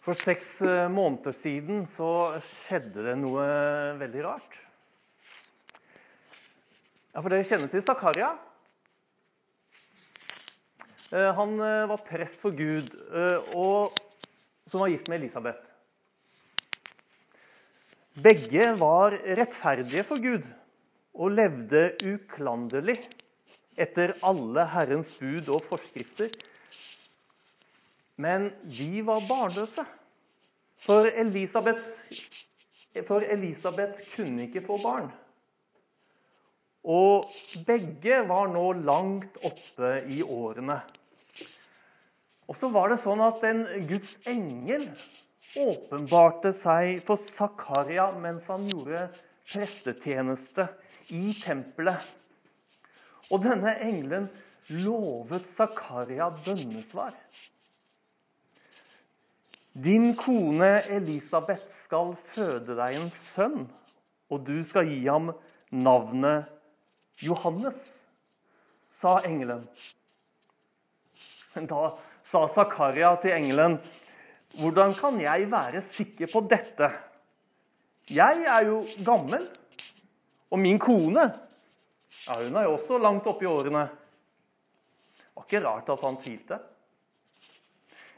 For seks eh, måneder siden så skjedde det noe veldig rart. Ja, For dere kjenner til Zakaria? Eh, Han eh, var prest for Gud, og som var gift med Elisabeth. Begge var rettferdige for Gud og levde uklanderlig etter alle Herrens bud og forskrifter. Men de var barnløse. For Elisabeth, for Elisabeth kunne ikke få barn. Og begge var nå langt oppe i årene. Og så var det sånn at en Guds engel åpenbarte seg for Zakaria mens han gjorde prestetjeneste i tempelet. Og denne engelen lovet Zakaria bønnesvar. Din kone Elisabeth skal føde deg en sønn, og du skal gi ham navnet Johannes, sa engelen. Da sa Zakaria til engelen, hvordan kan jeg være sikker på dette? Jeg er jo gammel, og min kone ja, hun er jo også langt oppe i årene. Det var ikke rart at han tvilte.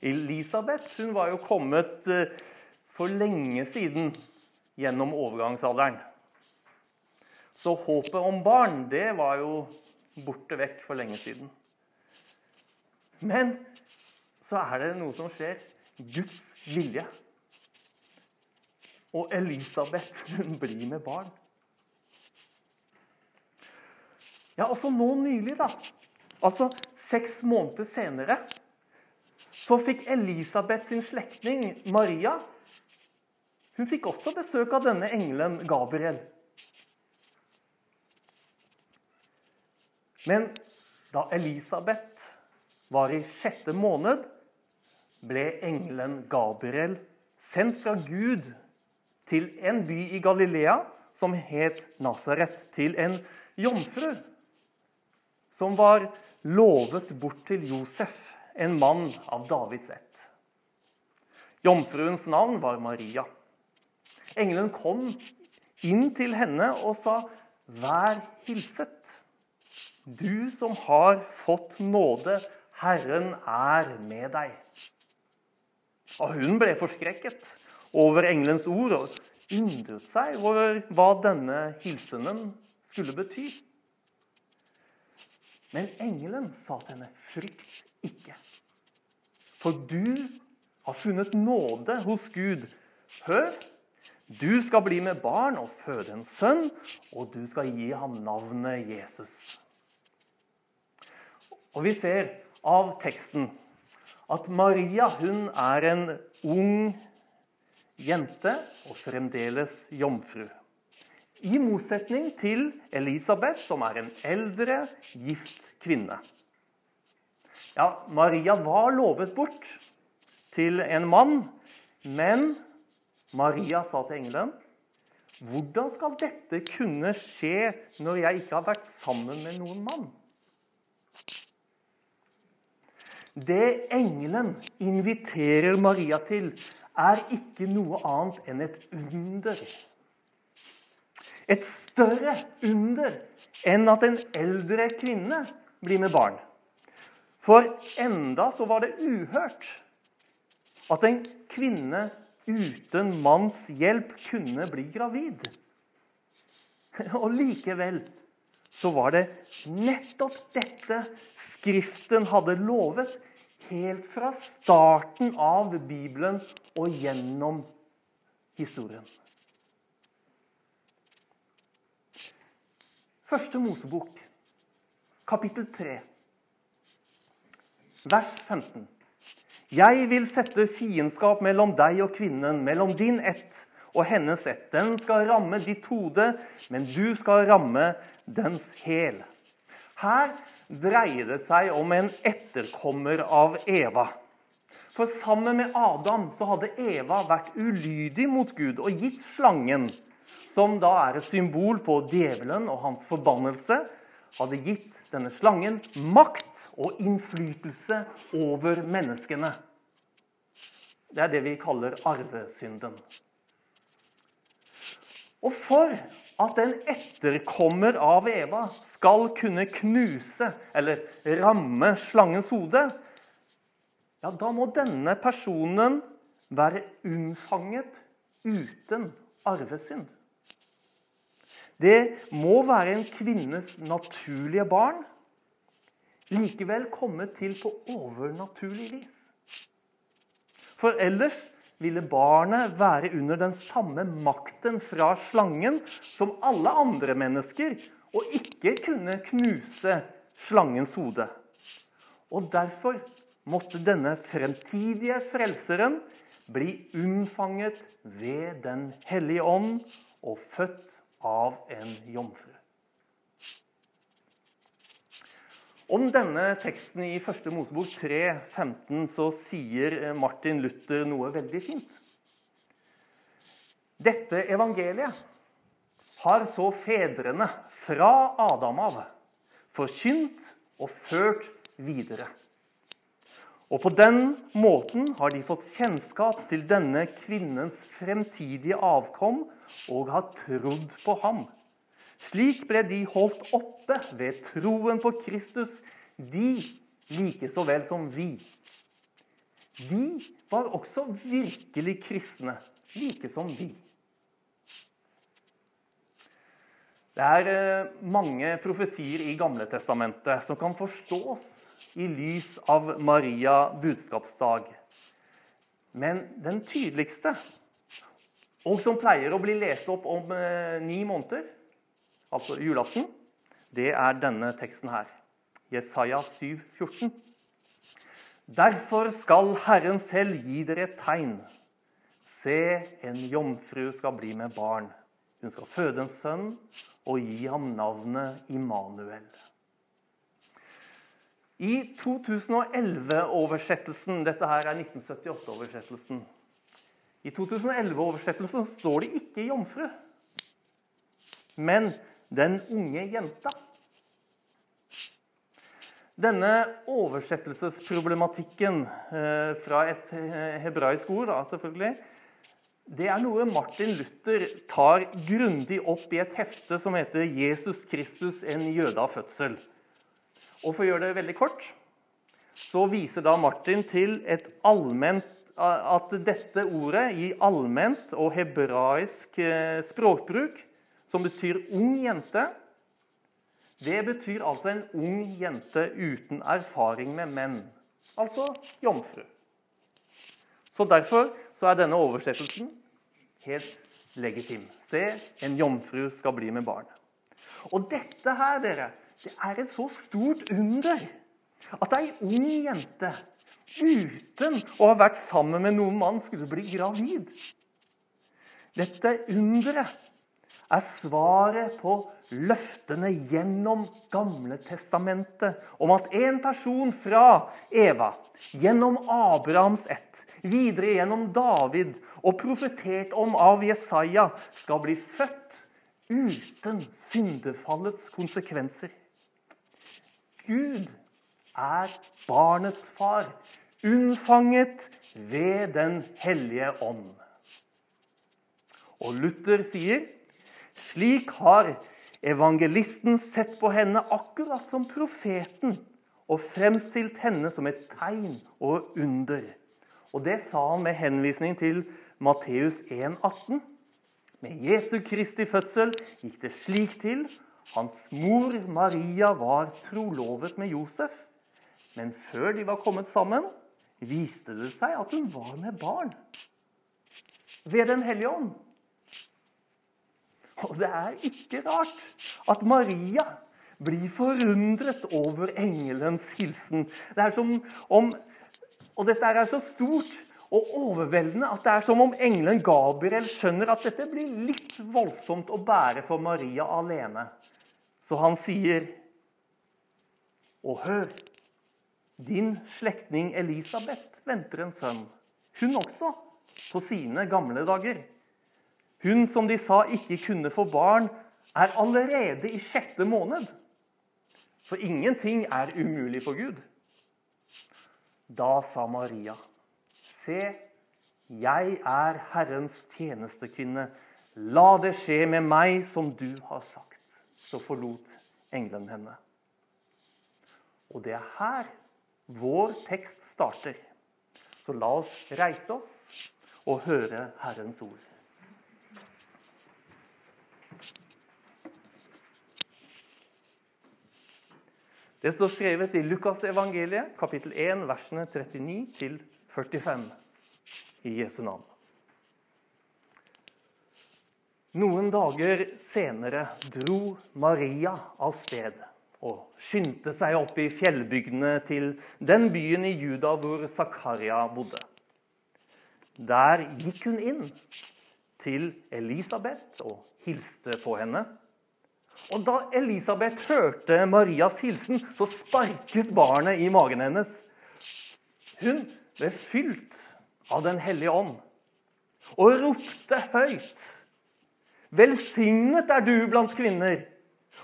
Elisabeth hun var jo kommet eh, for lenge siden gjennom overgangsalderen. Så håpet om barn, det var jo borte vekk for lenge siden. Men så er det noe som skjer. Guds vilje. Og Elisabeth hun blir med barn. Ja, også nå nylig, da. Altså seks måneder senere så fikk Elisabeth sin slektning Maria Hun fikk også besøk av denne engelen Gabriel. Men da Elisabeth var i sjette måned, ble engelen Gabriel sendt fra Gud til en by i Galilea som het Nasaret, til en jomfru som var lovet bort til Josef, en mann av Davids ett. Jomfruens navn var Maria. Engelen kom inn til henne og sa, 'Vær hilset, du som har fått nåde. Herren er med deg.' Og hun ble forskrekket over engelens ord og undret seg over hva denne hilsenen skulle bety. Men engelen sa til henne, 'Frykt ikke', for du har funnet nåde hos Gud. Hør, du skal bli med barn og føde en sønn, og du skal gi ham navnet Jesus. Og vi ser av teksten at Maria hun er en ung jente og fremdeles jomfru. I motsetning til Elisabeth, som er en eldre, gift kvinne. Ja, Maria var lovet bort til en mann, men Maria sa til engelen hvordan skal dette kunne skje når jeg ikke har vært sammen med noen mann? Det engelen inviterer Maria til, er ikke noe annet enn et under. Et større under enn at en eldre kvinne blir med barn. For enda så var det uhørt at en kvinne uten manns hjelp kunne bli gravid. Og likevel så var det nettopp dette Skriften hadde lovet helt fra starten av Bibelen og gjennom historien. Første Mosebok, kapittel 3, vers 15. Jeg vil sette fiendskap mellom deg og kvinnen, mellom din ett og hennes ett. Den skal ramme ditt hode, men du skal ramme dens hæl. Her dreier det seg om en etterkommer av Eva. For sammen med Adam så hadde Eva vært ulydig mot Gud og gitt slangen, som da er et symbol på djevelen og hans forbannelse, hadde gitt denne slangen makt og innflytelse over menneskene. Det er det vi kaller arvesynden. Og for at en etterkommer av Eva skal kunne knuse eller ramme slangens hode, ja, da må denne personen være unnfanget uten arvesynd. Det må være en kvinnes naturlige barn, likevel komme til på overnaturlig vis. For ellers ville barnet være under den samme makten fra slangen som alle andre mennesker, og ikke kunne knuse slangens hode. Og Derfor måtte denne fremtidige frelseren bli unnfanget ved Den hellige ånd og født av en jomfru. Om denne teksten i 1. Mosebok 3, 15, så sier Martin Luther noe veldig fint. Dette evangeliet har så fedrene fra Adam av forkynt og ført videre. Og på den måten har de fått kjennskap til denne kvinnens fremtidige avkom og har trodd på ham. Slik ble de holdt oppe ved troen på Kristus, de like så vel som vi. De var også virkelig kristne, like som vi. Det er eh, mange profetier i Gamle Testamentet som kan forstås i lys av Maria budskapsdag. Men den tydeligste, og som pleier å bli lest opp om eh, ni måneder, altså julaften, det er denne teksten her. Jesaja 7, 14. Derfor skal Herren selv gi dere et tegn. Se, en jomfru skal bli med barn. Hun skal føde en sønn og gi ham navnet Immanuel. I 2011-oversettelsen Dette her er 1978-oversettelsen. I 2011-oversettelsen står det ikke 'jomfru', men 'den unge jenta'. Denne oversettelsesproblematikken eh, fra et eh, hebraisk ord da, selvfølgelig, det er noe Martin Luther tar grundig opp i et hefte som heter 'Jesus Kristus en jøde av fødsel'. Og For å gjøre det veldig kort så viser da Martin til allment, at dette ordet i allment og hebraisk eh, språkbruk, som betyr ung jente, det betyr altså en ung jente uten erfaring med menn. Altså jomfru. Så Derfor så er denne oversettelsen helt legitim. Se, en jomfru skal bli med barn. Og dette her, dere, det er et så stort under at ei ung jente uten å ha vært sammen med noen mann skulle bli gravid. Dette underet er svaret på løftene gjennom Gamle testamentet om at en person fra Eva, gjennom Abrahams ett, videre gjennom David og profetert om av Jesaja, skal bli født uten syndefallets konsekvenser. Gud er barnets far, unnfanget ved Den hellige ånd. Og Luther sier slik har evangelisten sett på henne akkurat som profeten og fremstilt henne som et tegn og under. Og Det sa han med henvisning til Matteus 1, 18. Med Jesu Kristi fødsel gikk det slik til hans mor Maria var trolovet med Josef. Men før de var kommet sammen, viste det seg at hun var med barn. Ved Den hellige ånd. Og det er ikke rart at Maria blir forundret over engelens hilsen. Det er som om, Og dette er så stort og overveldende at det er som om engelen Gabriel skjønner at dette blir litt voldsomt å bære for Maria alene. Så han sier, 'Og hør, din slektning Elisabeth venter en sønn, hun også, på sine gamle dager.' Hun som de sa ikke kunne få barn, er allerede i sjette måned. For ingenting er umulig for Gud. Da sa Maria, se, 'Jeg er Herrens tjenestekvinne. La det skje med meg som du har sagt.' Så forlot engelen henne. Og det er her vår tekst starter. Så la oss reise oss og høre Herrens ord. Det står skrevet i Lukas evangeliet, kapittel 1, versene 39 45 i Jesu navn. Noen dager senere dro Maria av sted og skyndte seg opp i fjellbygdene til den byen i Juda hvor Zakaria bodde. Der gikk hun inn til Elisabeth og hilste på henne. Og da Elisabeth hørte Marias hilsen, så sparket barnet i magen hennes. Hun ble fylt av Den hellige ånd og ropte høyt. Velsignet er du blant kvinner,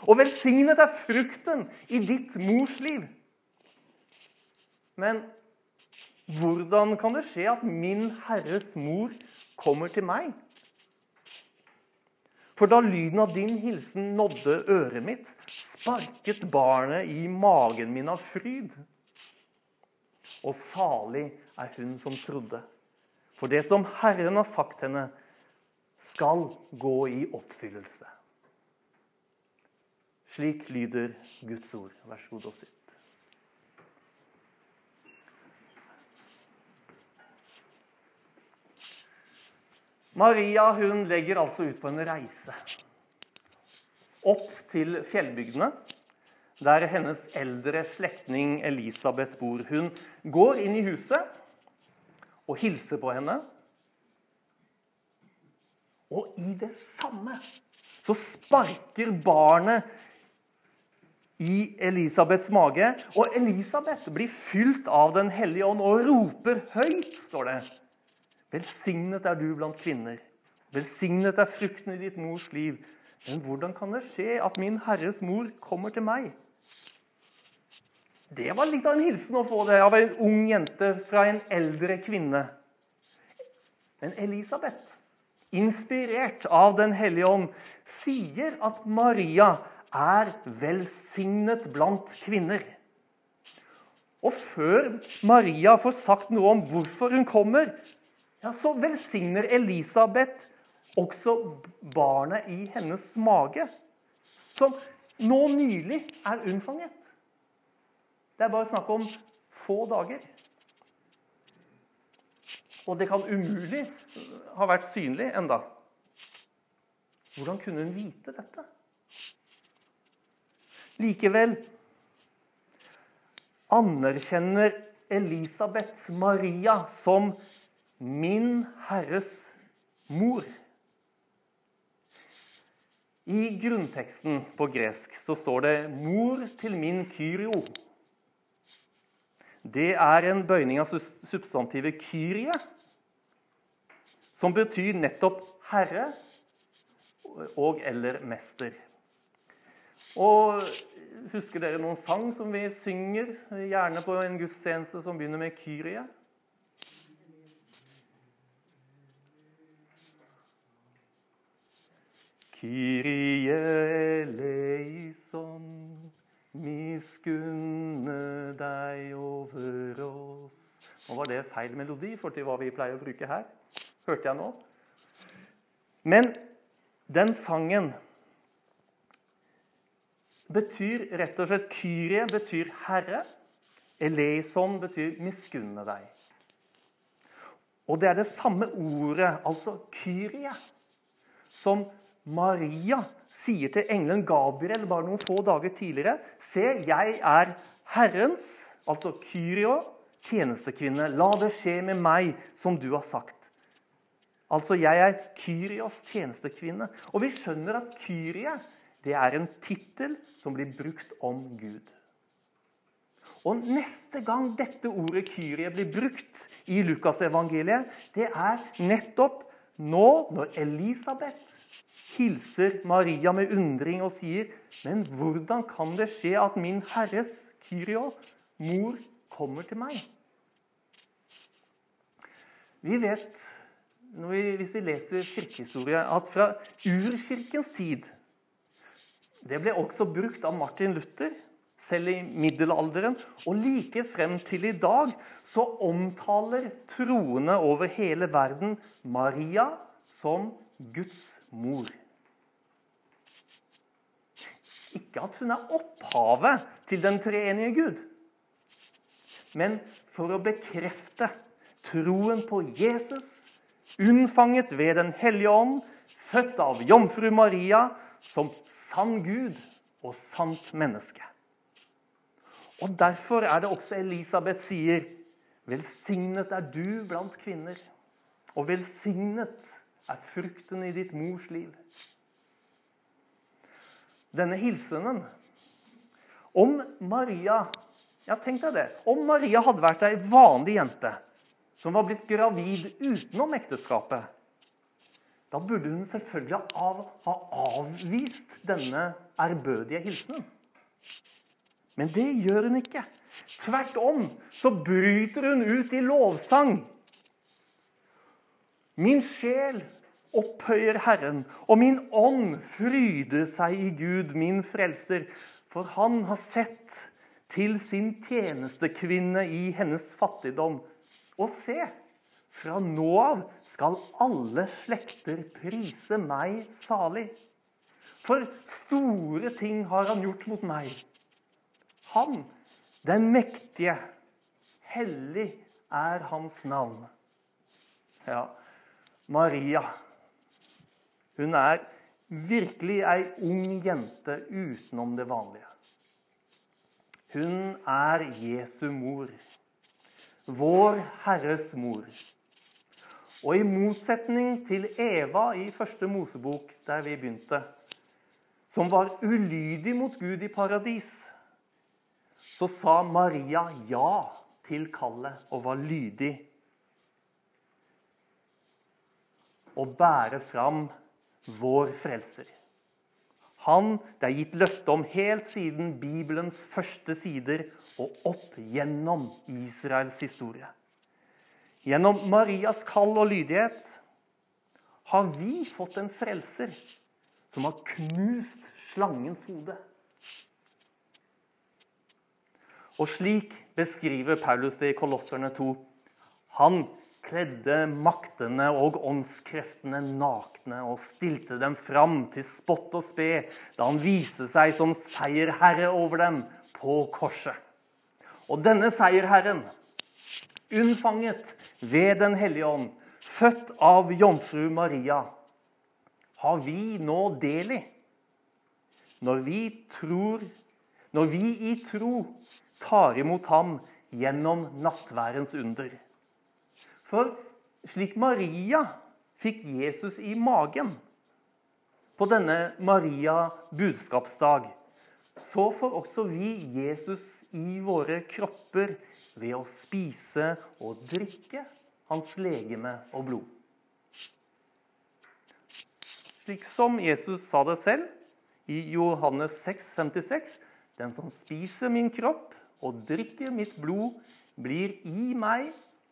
og velsignet er frukten i ditt mors liv. Men hvordan kan det skje at min Herres mor kommer til meg? For da lyden av din hilsen nådde øret mitt, sparket barnet i magen min av fryd. Og salig er hun som trodde. For det som Herren har sagt henne, skal gå i oppfyllelse. Slik lyder Guds ord. Vær så god og sitt. Maria hun legger altså ut på en reise. Opp til fjellbygdene, der hennes eldre slektning Elisabeth bor. Hun går inn i huset og hilser på henne. Og i det samme så sparker barnet i Elisabeths mage. Og Elisabeth blir fylt av Den hellige ånd og roper høyt, står det. Velsignet er du blant kvinner. Velsignet er frukten i ditt mors liv. Men hvordan kan det skje at min Herres mor kommer til meg? Det var litt av en hilsen å få det av en ung jente fra en eldre kvinne. Men Elisabeth, inspirert av Den hellige ånd, sier at Maria er velsignet blant kvinner. Og før Maria får sagt noe om hvorfor hun kommer, ja, så velsigner Elisabeth også barnet i hennes mage, som nå nylig er unnfanget. Det er bare snakk om få dager. Og det kan umulig ha vært synlig enda. Hvordan kunne hun vite dette? Likevel anerkjenner Elisabeth Maria som min Herres mor. I grunnteksten på gresk så står det 'mor til min Kyrio'. Det er en bøyning av substantivet 'kyrie', som betyr nettopp herre og eller mester. Og Husker dere noen sang som vi synger, gjerne på en gudstjeneste som begynner med 'Kyrie'? Kyrie eleison, miskunne deg over oss. Nå var det feil melodi for til hva vi pleier å bruke her. Hørte jeg nå. Men den sangen betyr rett og slett Kyrie betyr herre. Eleison betyr miskunne deg. Og det er det samme ordet, altså Kyrie, som Maria sier til engelen Gabriel bare noen få dager tidligere Se, jeg er Herrens, altså Kyrio, tjenestekvinne. La det skje med meg som du har sagt. Altså, jeg er Kyrios tjenestekvinne. Og vi skjønner at Kyrie det er en tittel som blir brukt om Gud. Og Neste gang dette ordet Kyrie blir brukt i Lukasevangeliet, det er nettopp nå når Elisabeth hilser Maria med undring og sier, 'Men hvordan kan det skje at min Herres Kyrio, mor, kommer til meg?' Vi vet vi, hvis vi leser kirkehistorie, at fra urkirkens tid Det ble også brukt av Martin Luther, selv i middelalderen. Og like frem til i dag så omtaler troende over hele verden Maria som Guds mor. Ikke at hun er opphavet til den treenige Gud, men for å bekrefte troen på Jesus, unnfanget ved Den hellige ånd, født av jomfru Maria, som sann Gud og sant menneske. Og Derfor er det også Elisabeth sier, 'Velsignet er du blant kvinner', og velsignet er frukten i ditt mors liv. Denne hilsenen Om Maria ja, tenk deg det. Om Maria hadde vært ei vanlig jente som var blitt gravid utenom ekteskapet, da burde hun selvfølgelig av, ha avvist denne ærbødige hilsenen. Men det gjør hun ikke. Tvert om så bryter hun ut i lovsang. Min sjel opphøyer Herren, og min ånd fryder seg i Gud, min frelser, for han har sett til sin tjenestekvinne i hennes fattigdom. Og se, fra nå av skal alle slekter prise meg salig. For store ting har han gjort mot meg. Han, den mektige, hellig er hans navn. Ja, Maria. Hun er virkelig ei ung jente utenom det vanlige. Hun er Jesu mor. Vår Herres mor. Og i motsetning til Eva i første Mosebok, der vi begynte, som var ulydig mot Gud i paradis, så sa Maria ja til kallet og var lydig. Å bære fram vår frelser. Han det er gitt løfte om helt siden Bibelens første sider og opp gjennom Israels historie. Gjennom Marias kall og lydighet har vi fått en frelser som har knust slangens hode. Og slik beskriver Paulus det i Kolosserne 2. Han kledde maktene og åndskreftene nakne og stilte dem fram til spott og spe da han viste seg som seierherre over dem på korset. Og denne seierherren, unnfanget ved Den hellige ånd, født av jomfru Maria, har vi nå del i når vi tror Når vi i tro tar imot ham gjennom nattværens under. For slik Maria fikk Jesus i magen på denne Maria budskapsdag, så får også vi Jesus i våre kropper ved å spise og drikke hans legeme og blod. Slik som Jesus sa det selv i Johannes 6, 56, Den som spiser min kropp og drikker mitt blod, blir i meg